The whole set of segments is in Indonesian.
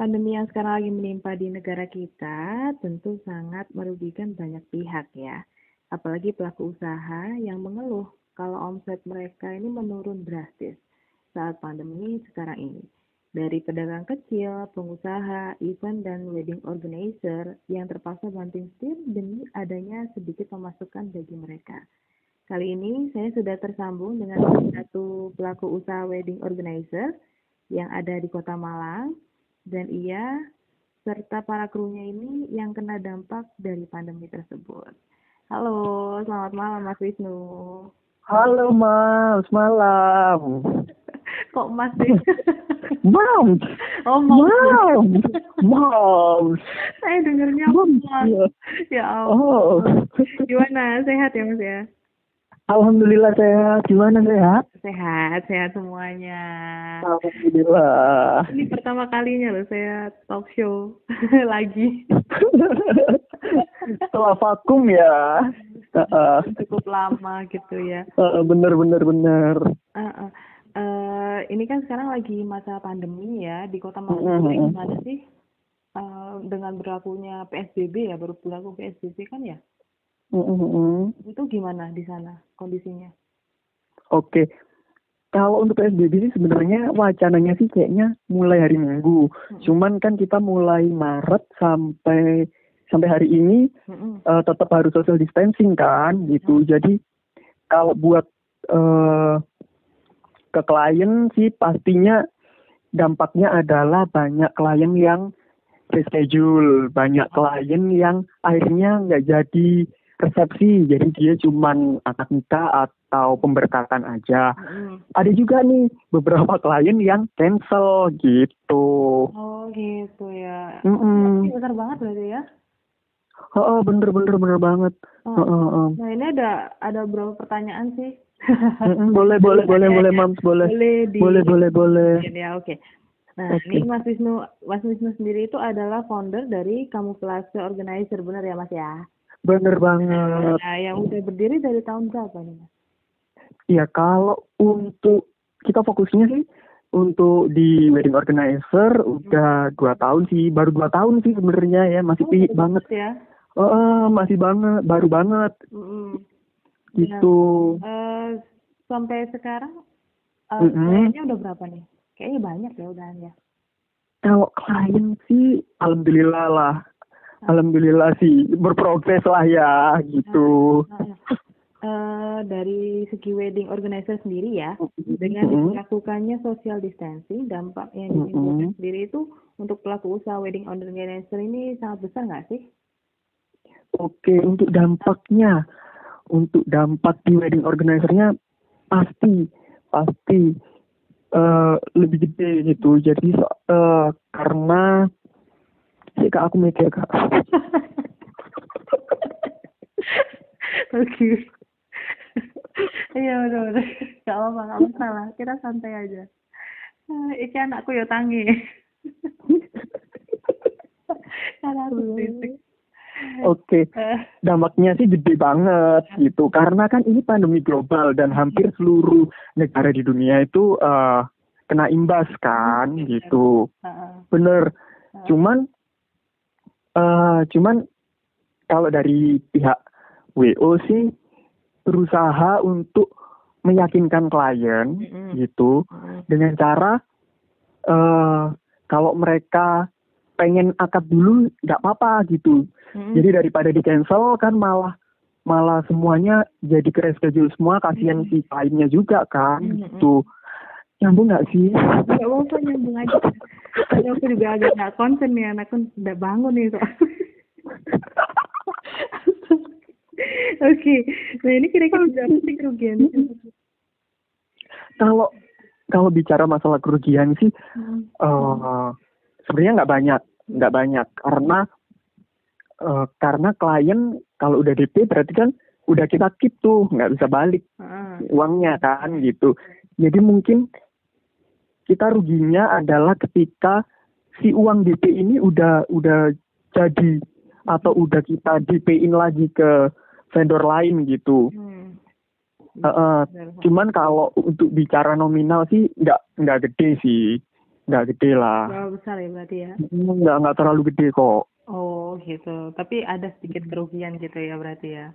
Pandemi yang sekarang lagi menimpa di negara kita tentu sangat merugikan banyak pihak ya. Apalagi pelaku usaha yang mengeluh kalau omset mereka ini menurun drastis saat pandemi sekarang ini. Dari pedagang kecil, pengusaha, event, dan wedding organizer yang terpaksa banting setir demi adanya sedikit pemasukan bagi mereka. Kali ini saya sudah tersambung dengan satu pelaku usaha wedding organizer yang ada di Kota Malang dan ia serta para krunya ini yang kena dampak dari pandemi tersebut. Halo, selamat malam Mas Wisnu. Halo Mas, malam. Kok Mas sih? Mam, Oh, mau. mam, mam. Saya. Mas. Iya. Ya Oh, ampun. Gimana? Sehat ya Mas ya? Alhamdulillah sehat. Gimana sehat? Sehat, sehat semuanya. Alhamdulillah. Ini pertama kalinya loh saya talk show lagi. Setelah vakum ya. Heeh. Cukup lama gitu ya. Bener bener bener. Eh, eh, ini kan sekarang lagi masa pandemi ya di kota Malang sendiri gimana sih Eh, dengan berlakunya PSBB ya baru berlaku PSBB kan ya Mm-mm. itu gimana di sana kondisinya Oke. Kalau untuk PSBB sih sebenarnya wacananya sih kayaknya mulai hari Minggu. Mm-mm. Cuman kan kita mulai Maret sampai sampai hari ini Mm-mm. eh, tetap harus social distancing kan gitu. Jadi kalau buat eh, ke klien sih pastinya dampaknya adalah banyak klien yang reschedule, banyak klien yang akhirnya nggak jadi resepsi, jadi dia cuman akad nikah atau pemberkatan aja. Mm-mm. Ada juga nih beberapa klien yang cancel gitu. oh gitu ya Mm-mm. Ini besar banget berarti ya Oh, bener bener bener banget. Oh. Oh, oh, oh. nah ini ada ada beberapa pertanyaan sih boleh boleh boleh boleh mams boleh boleh di boleh boleh boleh. ya oke nah Oke. ini Mas Wisnu Mas Wisnu sendiri itu adalah founder dari Kamuflase Organizer benar ya Mas ya Bener banget. Nah, yang udah berdiri dari tahun berapa nih, Mas? Ya kalau untuk kita fokusnya sih untuk di wedding organizer udah dua tahun sih, baru dua tahun sih sebenarnya ya masih Oh, baru banget. ya. Eh, masih banget, baru banget Mm-mm. gitu. Eh, sampai sekarang eh, Mm-mm. kliennya udah berapa nih? Kayaknya banyak ya udahan ya. Kalau klien sih, alhamdulillah lah, alhamdulillah sih berprogres lah ya gitu. Eh, dari segi wedding organizer sendiri ya, dengan Mm-mm. dilakukannya social distancing, dampak yang ditimbulkan sendiri itu untuk pelaku usaha wedding organizer ini sangat besar nggak sih? Oke, untuk dampaknya, untuk dampak di wedding organizer-nya pasti, pasti eh, lebih gede gitu. Jadi eh, karena sih kak aku mikir kak. Oke. Iya udah udah. Gak apa-apa, gak masalah. Kita santai aja. Eh, Iki anakku ya tangi. Karena aku. Oke, Eh, dampaknya sih gede banget gitu. Karena kan ini pandemi global dan hampir seluruh negara di dunia itu eh, kena imbas kan gitu. eh, Bener. Cuman eh cuman kalau dari pihak WO sih berusaha untuk meyakinkan klien Mm-mm. gitu dengan cara eh kalau mereka pengen akad dulu nggak apa-apa gitu. Mm-mm. Jadi daripada di cancel kan malah malah semuanya jadi ke reschedule semua kasihan si kliennya juga kan Mm-mm. gitu. Nyambung nggak sih? Apa-apa nyambung aja. Aku juga agak gak konsen nih, anakku udah bangun nih soalnya. Oke, nah ini kira-kira berapa sih kerugiannya? Kalau kalau bicara masalah kerugian sih Hmm. eh sebenarnya nggak banyak nggak banyak karena eh, karena klien kalau udah DP berarti kan udah kita keep tuh nggak bisa balik Ah, uangnya kan gitu jadi mungkin kita ruginya adalah ketika si uang DP ini udah udah jadi atau udah kita DP-in lagi ke vendor lain gitu hmm. Eh, Benar. cuman kalau untuk bicara nominal sih nggak nggak gede sih nggak gede lah Berapa besar ya berarti ya? Hmm, nggak nggak terlalu gede kok Oh gitu. Tapi ada sedikit kerugian gitu ya berarti ya.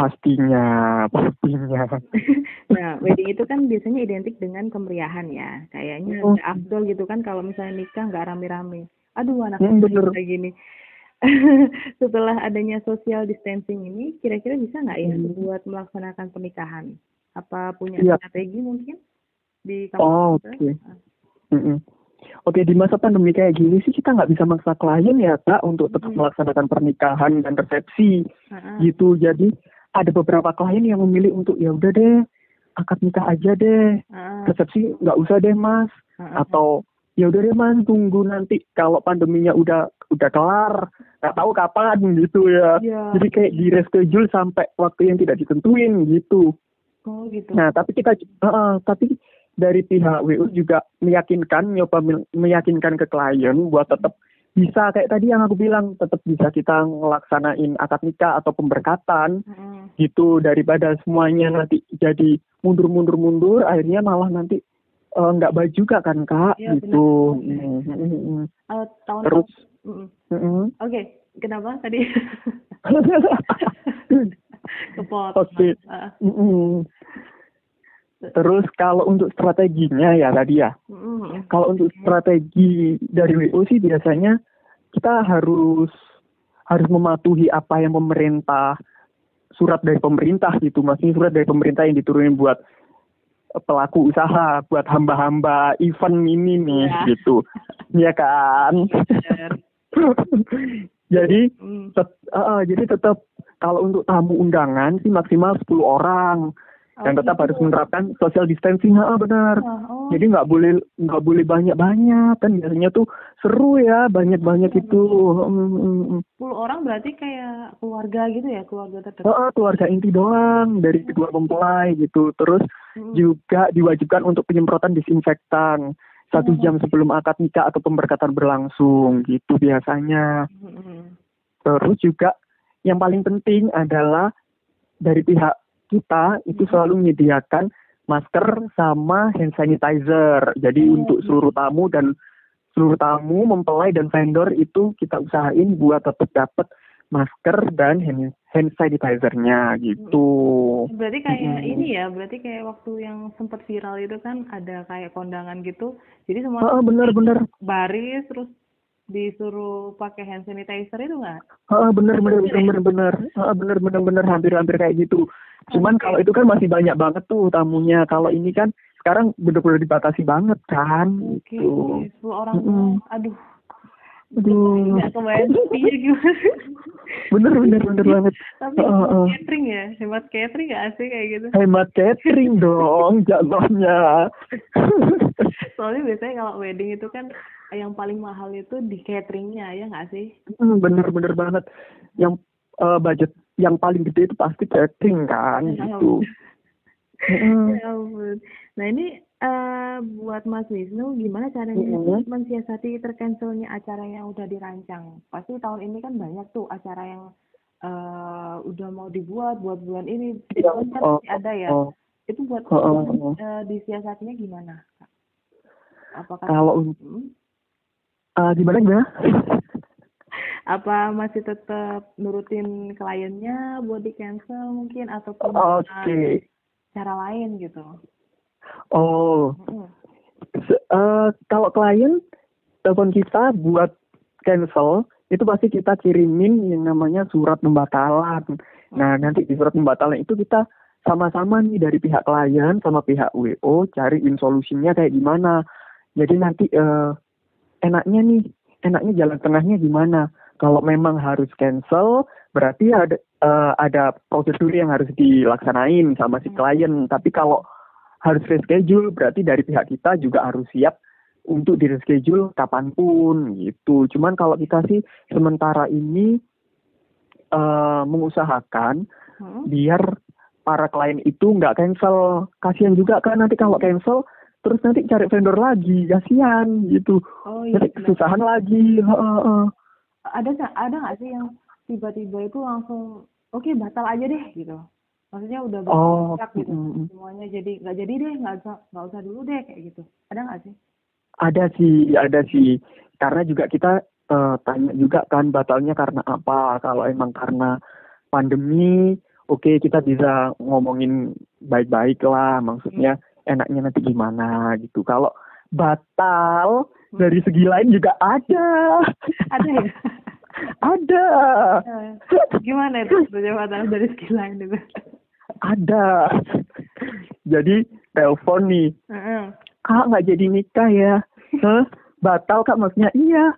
Pastinya pastinya nah, wedding itu kan biasanya identik dengan kemeriahan ya. Kayaknya Oh. afdol gitu kan kalau misalnya nikah nggak rame-rame. Aduh anak Hmm, bener. kayak gini. Setelah adanya social distancing ini, kira-kira bisa nggak ya Hmm. buat melaksanakan pernikahan? Apa punya Iya. strategi mungkin di Oh, kampus? oke. Mm-mm. Oke di masa pandemi kayak gini sih kita nggak bisa maksa klien ya kak untuk tetap melaksanakan pernikahan dan resepsi Heeh. gitu jadi ada beberapa klien yang memilih untuk ya udah deh akad nikah aja deh Heeh. resepsi nggak usah deh mas Heeh. atau ya udah deh mas tunggu nanti kalau pandeminya udah udah kelar nggak tahu kapan gitu ya Iya. jadi kayak di reschedule sampai waktu yang tidak ditentuin gitu Oh gitu. nah tapi kita uh, tapi dari pihak WU juga meyakinkan nyoba me- meyakinkan ke klien buat tetap bisa kayak tadi yang aku bilang tetap bisa kita ngelaksanain akad nikah atau pemberkatan Heeh. gitu daripada semuanya nanti jadi mundur-mundur-mundur akhirnya malah nanti eh, nggak baik juga kan kak Iya, gitu benar. Mm, mm, mm, mm. Eh, tahun terus mm, mm. Oke, kenapa tadi kepot? Oke. Ah, Mm, mm. Terus kalau untuk strateginya ya tadi ya. Mm-mm. kalau untuk strategi dari WO sih biasanya kita harus harus mematuhi apa yang pemerintah surat dari pemerintah gitu. Maksudnya surat dari pemerintah yang diturunin buat eh, pelaku usaha buat hamba-hamba event ini nih Ya. gitu. Ya kan? Jadi Mm. tet- eh, jadi tetap kalau untuk tamu undangan sih maksimal 10 orang dan Oh, tetap gitu. harus menerapkan social distancing ah benar Ah, oh, jadi nggak boleh nggak boleh banyak banyak kan biasanya tuh seru ya banyak banyak itu Mm, mm, mm. 10 orang berarti kayak keluarga gitu ya, keluarga terdekat. Oh, oh, keluarga inti doang dari kedua mempelai gitu terus Mm. juga diwajibkan untuk penyemprotan disinfektan satu Oh. jam sebelum akad nikah atau pemberkatan berlangsung gitu biasanya terus juga yang paling penting adalah dari pihak kita itu Hmm. selalu menyediakan masker sama hand sanitizer. Jadi Oh, untuk seluruh tamu dan seluruh tamu, mempelai dan vendor itu kita usahain buat tetap dapat masker dan hand, hand sanitizer-nya gitu. Berarti kayak Mm-mm. ini ya, berarti kayak waktu yang sempat viral itu kan ada kayak kondangan gitu. Jadi semua Heeh, bener-bener. baris terus disuruh pakai hand sanitizer itu nggak? Heeh, bener bener bener bener bener Heeh, bener bener bener hampir hampir kayak gitu. Cuman Oke. kalau itu kan masih banyak banget tuh tamunya. Kalau ini kan sekarang bener-bener dibatasi banget kan Oke, gitu. 10 orang Mm-mm. doang. Aduh, Aduh. nggak kebayang sepinya gimana. Bener bener bener banget. Tapi hemat heeh. catering ya, hemat catering nggak sih kayak gitu? Hemat catering dong jatuhnya. Soalnya biasanya kalau wedding itu kan yang paling mahal itu di cateringnya ya nggak sih? Hmm, bener bener banget. Yang eh, budget yang paling gede itu pasti catering kan gitu. Mm. Ya. Nah ini eh, buat Mas Wisnu gimana caranya Mhm. mensiasati tercancelnya acara yang udah dirancang? Pasti tahun ini kan banyak tuh acara yang eh, udah mau dibuat buat bulan ini. Iya, Bulan kan oh, masih ada ya. oh. Itu buat Oh, oh, oh. eh, disiasatinya gimana? Apakah Kalau Hmm? ah, gimana gimana? apa masih tetap nurutin kliennya buat di cancel mungkin ataupun eh, cara lain gitu? Oh, eh, kalau klien telepon kita buat cancel itu pasti kita kirimin yang namanya surat pembatalan. Nah nanti di surat pembatalan itu kita sama-sama nih dari pihak klien sama pihak WO cariin solusinya kayak gimana. Jadi nanti eh, enaknya nih, enaknya jalan tengahnya gimana? Kalau memang harus cancel, berarti ada eh, ada prosedur yang harus dilaksanain sama si klien. Tapi kalau harus reschedule, berarti dari pihak kita juga harus siap untuk di reschedule kapan pun gitu. Cuman kalau kita sih sementara ini eh, mengusahakan Mm-mm. biar para klien itu nggak cancel. Kasihan juga kan nanti kalau cancel terus nanti cari vendor lagi, kasihan gitu. Oh iya. Nanti kesusahan lagi. Heeh, heeh. Ada ada nggak sih yang tiba-tiba itu langsung oke batal aja deh gitu. Maksudnya udah Oh, berkontrak gitu mm, mm. semuanya jadi nggak jadi deh nggak usah nggak usah dulu deh kayak gitu. Ada nggak sih? Ada sih, ada sih. Karena juga kita uh, tanya juga kan batalnya karena apa. Kalau emang karena pandemi, oke okay, kita bisa ngomongin baik-baik lah. Maksudnya enaknya nanti gimana gitu. Kalau batal dari segi lain juga ada. Ada ya? ada. Eh, gimana itu batal dari segi lain itu? Ada. Jadi telepon nih. -uh. Kak nggak jadi nikah ya? Hah? Batal kak maksudnya iya.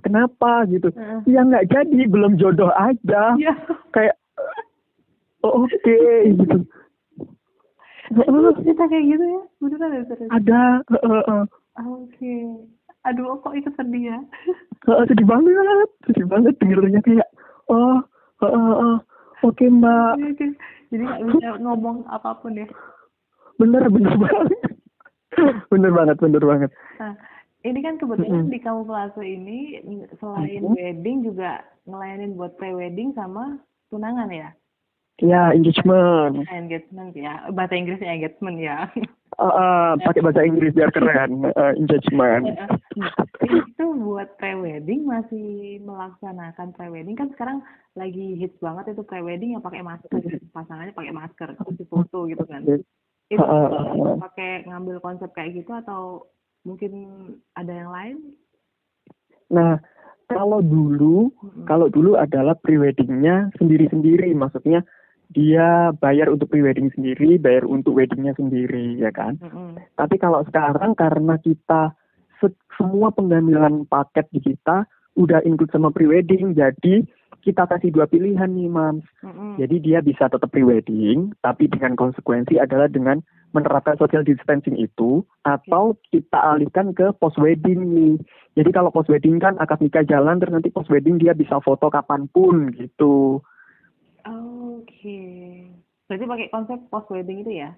Kenapa gitu? Uh. Ya nggak jadi, belum jodoh aja. Yeah. Kayak oh, oke okay, gitu. Oh, cerita kayak gitu ya? Beneran ya? Ada. Uh, uh, uh. Oke. Okay. Aduh, kok itu sedih ya? Uh, sedih banget, sedih banget dengernya kayak, oh, uh, uh, uh. oke okay, mbak. Jadi nggak bisa ngomong apa pun ya? Bener, bener banget bener banget bener banget nah, ini kan kebetulan mm -hmm. di kamuflase ini selain mm -hmm. wedding juga ngelayanin buat pre-wedding sama tunangan ya Ya, engagement. Engagement ya, bahasa Inggrisnya engagement ya. Uh, pakai bahasa Inggris biar keren. Uh, engagement. Nah, itu buat pre-wedding masih melaksanakan pre-wedding kan sekarang lagi hits banget itu pre-wedding yang pakai masker, pasangannya pakai masker, terus foto gitu kan itu uh, pakai ngambil konsep kayak gitu atau mungkin ada yang lain? Nah, kalau dulu, hmm. kalau dulu adalah preweddingnya sendiri-sendiri, maksudnya dia bayar untuk prewedding sendiri, bayar untuk weddingnya sendiri, ya kan? Hmm. Tapi kalau sekarang karena kita se semua pengambilan paket di kita udah include sama prewedding, jadi kita kasih dua pilihan nih, Mams. Mm-hmm. Jadi dia bisa tetap pre-wedding, tapi dengan konsekuensi adalah dengan menerapkan social distancing itu, atau kita alihkan ke post-wedding nih. Jadi kalau post-wedding kan akad nikah jalan, terus nanti post-wedding dia bisa foto kapan pun gitu. Oke. Okay. Berarti pakai konsep post-wedding itu ya?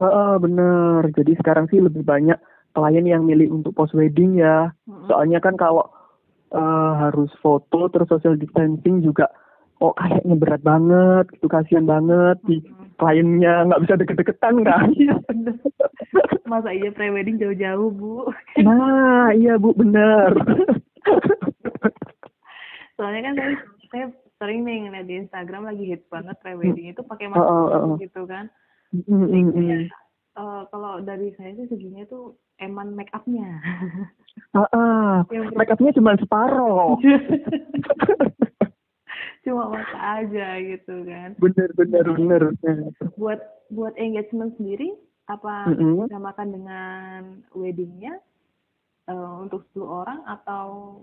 Uh, bener. Jadi sekarang sih lebih banyak klien yang milih untuk post-wedding ya. Mm-hmm. Soalnya kan kalau uh, harus foto terus social distancing juga oh kayaknya berat banget gitu kasihan banget di kliennya nggak bisa deket-deketan kan iya masa iya prewedding jauh-jauh bu nah iya bu benar soalnya kan saya, saya sering nih ngeliat di Instagram lagi hit banget prewedding itu pakai masker oh, oh, oh. gitu kan mm, mm, mm. Uh, kalau dari saya sih seginya tuh eman make upnya Ah, uh, make upnya cuma separoh. cuma mata aja gitu kan. Bener bener bener. Buat buat engagement sendiri apa mm -hmm. disamakan dengan weddingnya uh, untuk 10 orang atau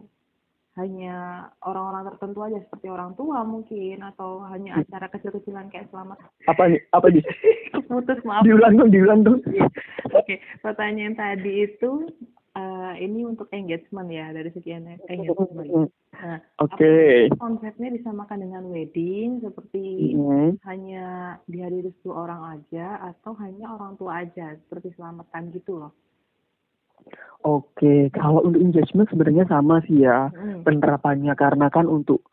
hanya orang-orang tertentu aja seperti orang tua mungkin atau hanya acara kecil-kecilan kayak selamat apa nih apa nih putus maaf diulang dong diulang dong oke okay. pertanyaan tadi itu uh, ini untuk engagement ya dari segi engagement. Nah, Oke. Okay. Konsepnya disamakan dengan wedding seperti mm-hmm. hanya dihadiri 10 orang aja atau hanya orang tua aja seperti selamatan gitu loh. Oke, kalau untuk engagement sebenarnya sama sih ya hmm. penerapannya karena kan untuk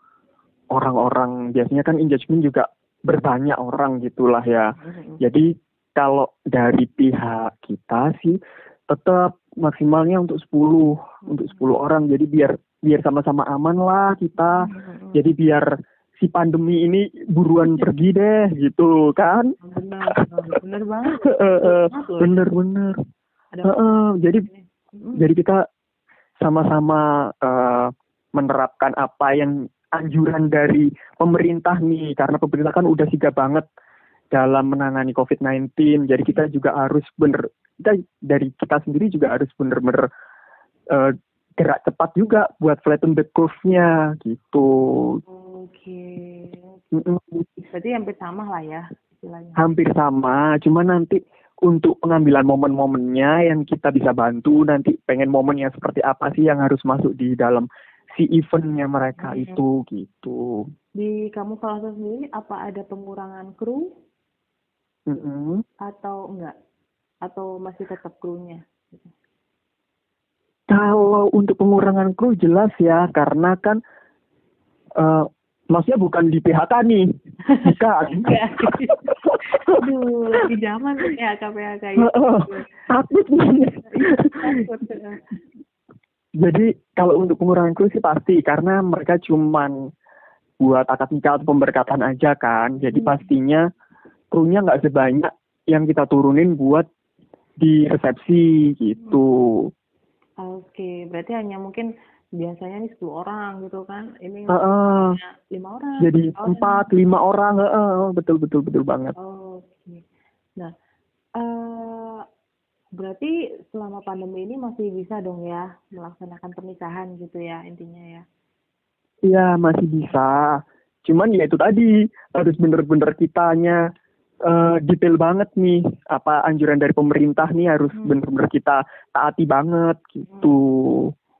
orang-orang biasanya kan engagement juga berbanyak orang gitulah ya. Hmm. Jadi kalau dari pihak kita sih tetap maksimalnya untuk 10 untuk 10 orang jadi biar biar sama-sama aman lah kita hmm. jadi biar si pandemi ini buruan pergi deh gitu kan benar benar banget bener bener uh, jadi hmm. jadi kita sama-sama uh, menerapkan apa yang anjuran dari pemerintah nih karena pemerintah kan udah sigap banget dalam menangani COVID-19. Jadi kita juga harus bener kita dari kita sendiri juga harus bener-bener uh, gerak cepat juga buat flatten the curve-nya gitu. Oke. Okay. Berarti hampir sama lah ya istilahnya. Hampir sama, cuma nanti untuk pengambilan momen-momennya yang kita bisa bantu nanti pengen momennya seperti apa sih yang harus masuk di dalam si eventnya mereka hmm. itu gitu. Di kamu salah sendiri apa ada pengurangan kru mm -hmm. atau enggak atau masih tetap krunya kalau untuk pengurangan kru jelas ya karena kan uh, maksudnya bukan di PHK nih. Bukan. Aduh di zaman PHK PHK itu takut takut Jadi kalau untuk pengurangan kru sih pasti karena mereka cuman buat akad nikah atau pemberkatan aja kan. Jadi Hmm. pastinya krunya nggak sebanyak yang kita turunin buat di resepsi gitu. Oke, berarti hanya mungkin biasanya nih 10 orang gitu kan. Ini Heeh. hanya 5 orang. Jadi Oh, empat lima orang, heeh, betul betul betul banget. Oke. Nah, eh berarti selama pandemi ini masih bisa dong ya melaksanakan pernikahan gitu ya intinya ya. Iya masih bisa. Cuman ya itu tadi harus bener-bener kitanya eh, detail banget nih apa anjuran dari pemerintah nih harus Hmm. bener-bener kita taati banget gitu.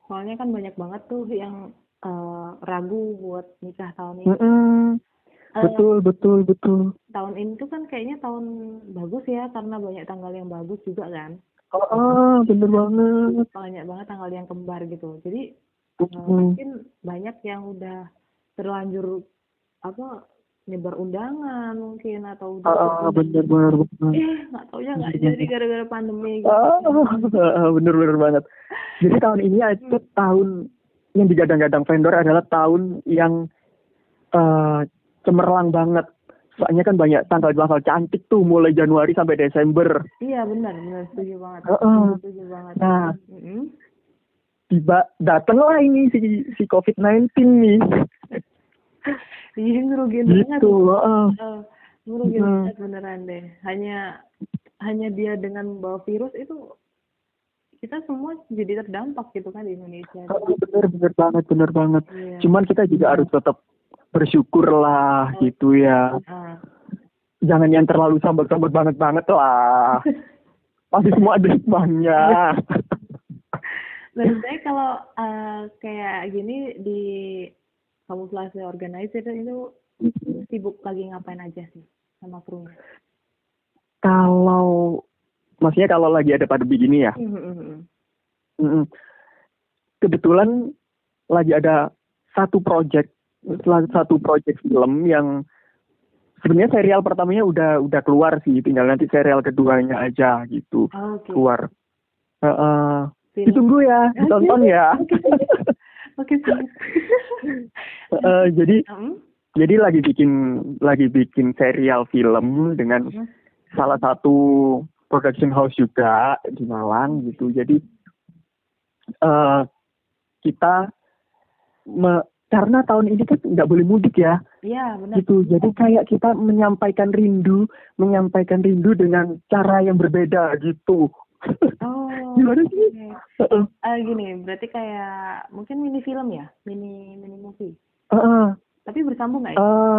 Soalnya kan banyak banget tuh yang eh, ragu buat nikah tahun ini. Mm-mm. Eh, Betul betul betul. tahun ini tuh kan kayaknya tahun bagus ya karena banyak tanggal yang bagus juga kan. Oh, oh, bener banget. Banyak banget tanggal yang kembar gitu. Jadi Mm. mungkin banyak yang udah terlanjur apa nyebar undangan mungkin atau udah Ah, bener bener bener. eh nggak taunya nggak jadi gara-gara pandemi gitu. Ah, bener bener banget. Jadi tahun ini itu tahun yang digadang-gadang vendor adalah tahun yang eh, cemerlang banget. Soalnya kan banyak tanggal-tanggal cantik tuh mulai Januari sampai Desember. Iya benar benar setuju banget. Heeh. Setuju banget. Nah. Mm-mm. Tiba datanglah ini si si COVID-19 nih. Iya ngerugiin banget. Gitu. heeh. Eh, ngerugiin Hmm. banget beneran deh. Hanya hanya dia dengan bawa virus itu kita semua jadi terdampak gitu kan di Indonesia. Bener bener banget bener banget. Iya. Cuman kita juga harus tetap bersyukur lah gitu ya. Ah. Jangan yang terlalu sambat-sambat banget banget lah. Pasti semua ada hikmahnya. Menurut saya kalau eh, kayak gini di kamuflase organizer itu sibuk lagi ngapain aja sih sama krunya? kalau maksudnya kalau lagi ada pandemi gini ya. Mhm. mm-mm. Kebetulan lagi ada satu project satu project film yang sebenarnya serial pertamanya udah udah keluar sih, tinggal nanti serial keduanya aja gitu Oke. keluar. Heeh. Film. ditunggu ya, ditonton ya. Oke sih. Heeh, jadi Hmm? jadi lagi bikin lagi bikin serial film dengan salah satu production house juga di Malang gitu. Jadi eh kita me- karena tahun ini kan nggak boleh mudik ya, Iya benar. gitu. Jadi kayak kita menyampaikan rindu, menyampaikan rindu dengan cara yang berbeda gitu. Oh. Gimana sih? oke. Heeh. Ah gini, berarti kayak mungkin mini film ya, mini mini movie. Heeh. Tapi bersambung nggak ya? Eh,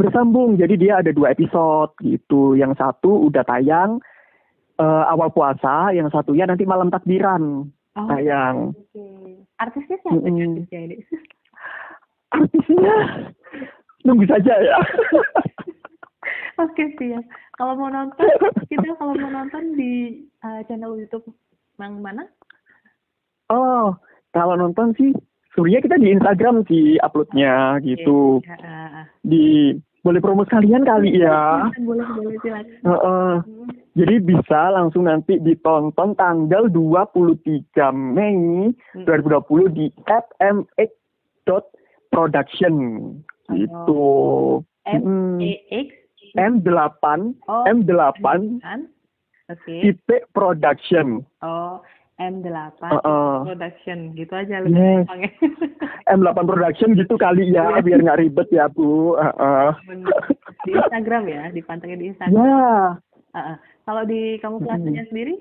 bersambung. Jadi dia ada dua episode gitu. Yang satu udah tayang eh, awal puasa, yang satunya nanti malam takbiran Oh, tayang. Oke. Artisnya siapa nih Mm-mm. artisnya ini? Artisnya nunggu saja ya. Oke siap. Kalau mau nonton, kita kalau mau nonton di uh, channel YouTube yang mana? oh, kalau nonton sih sebenarnya kita di Instagram sih uploadnya gitu. Oke. Ah, ah, ah. Di boleh promo sekalian kali ya. Boleh boleh silakan. Heeh. Hmm. Jadi bisa langsung nanti ditonton tanggal 23 Mei Hmm. 2020 di fmx.production gitu. M Mm. E X M8 Oh. M8 kan? Oke. titik production. Oh, M8 Heeh. production gitu aja lebih Yes. gampang ya. M8 production gitu kali ya biar nggak ribet ya Bu. Heeh. Bener. Di Instagram ya, dipantengin di Instagram. Ya. Heeh. Kalau di kamu kelasnya sendiri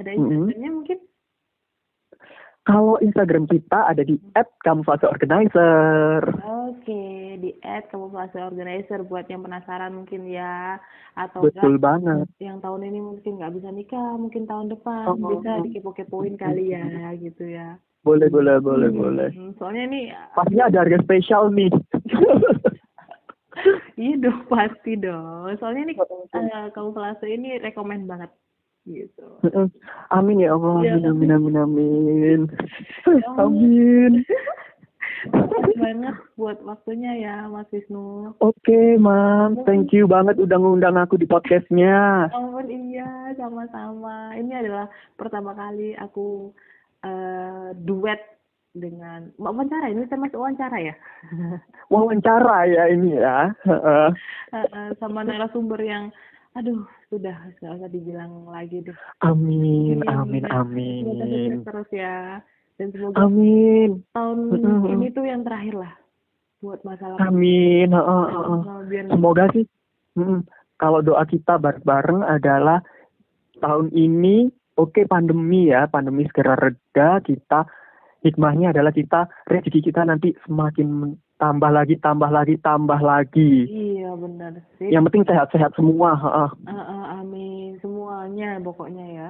ada. Instagramnya mungkin? Kalau Instagram kita ada di @kamuflaseorganizer. Oke, di add kamuflase organizer buat yang penasaran mungkin ya atau Betul banget. yang tahun ini mungkin nggak bisa nikah, mungkin tahun depan Oh. bisa dikepo-kepoin kali ya gitu ya. Boleh, boleh, boleh, Hmm, boleh. hmm, Soalnya ini Pastinya ada harga spesial nih. iya dong pasti dong. Soalnya ini eh, kamuflase ini rekomend banget gitu. amin ya Allah. Ya, Amin, amin, amin, amin. Allah. Amin. Makasih banget buat waktunya ya Mas Wisnu. Oke, Mam. Thank you banget udah ngundang aku di podcastnya. Ampun iya, sama-sama. Ini adalah pertama kali aku uh, duet dengan wawancara. Ini termasuk wawancara ya? Wawancara ya ini ya. Sama narasumber yang aduh sudah nggak usah dibilang lagi deh. Amin ya, amin amin. Amin terus ya. Dan semoga amin. tahun mm-hmm. ini tuh yang terakhir lah buat masalah amin uh, uh, uh. semoga sih kalau doa kita bareng-bareng adalah tahun ini oke okay, pandemi ya. Pandemi segera reda. Kita hikmahnya adalah kita rezeki kita nanti semakin tambah lagi tambah lagi tambah lagi. Iya benar sih. Yang penting sehat-sehat semua uh, uh, amin. Semuanya pokoknya ya.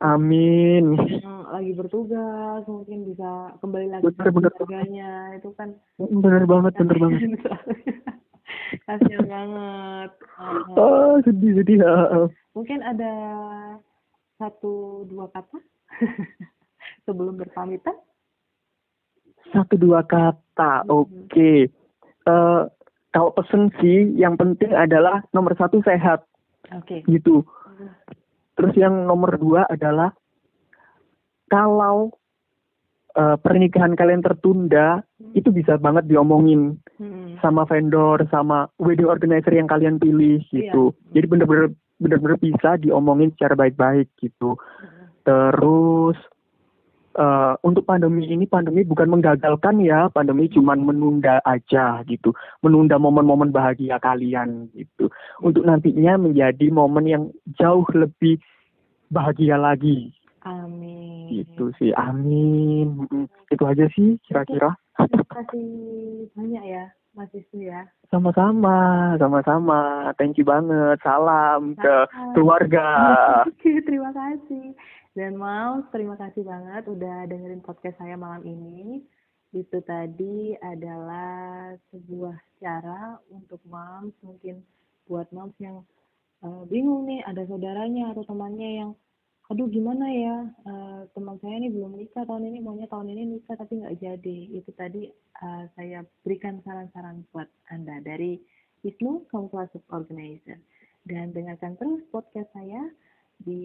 Amin. Yang lagi bertugas mungkin bisa kembali lagi bener, bener. harganya. Itu kan bener banget bener banget. Kasian banget. Uh, oh sedih sedih uh, mungkin ada satu dua kata sebelum berpamitan? Satu dua kata, hmm. oke. Okay. Uh, eh, kalau pesen sih, yang penting adalah nomor satu sehat, okay. gitu. Hmm. Terus yang nomor dua adalah kalau uh, pernikahan kalian tertunda, hmm. itu bisa banget diomongin hmm. sama vendor, sama wedding organizer yang kalian pilih gitu. Yeah. Jadi bener-bener bener-bener bisa diomongin secara baik-baik gitu. Terus uh, untuk pandemi ini pandemi bukan menggagalkan ya. Pandemi cuma menunda aja gitu. Menunda momen-momen bahagia kalian gitu. Untuk nantinya menjadi momen yang jauh lebih bahagia lagi. Amin. Itu sih. Amin. Itu aja sih kira-kira. Terima kasih banyak ya Mas Wisnu ya. Sama-sama, sama-sama. Thank you banget. Salam Salam. ke keluarga. Terima kasih. Dan mau terima kasih banget udah dengerin podcast saya malam ini. Itu tadi adalah sebuah cara untuk moms, mungkin buat moms yang uh, bingung nih, ada saudaranya atau temannya yang, aduh gimana ya, uh, teman saya ini belum nikah tahun ini, maunya tahun ini nikah tapi nggak jadi. Itu tadi uh, saya berikan saran-saran buat Anda dari Wisnu Compulsive Organizer. Dan dengarkan terus podcast saya di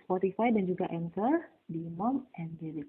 Spotify dan juga Anchor di Mom and Baby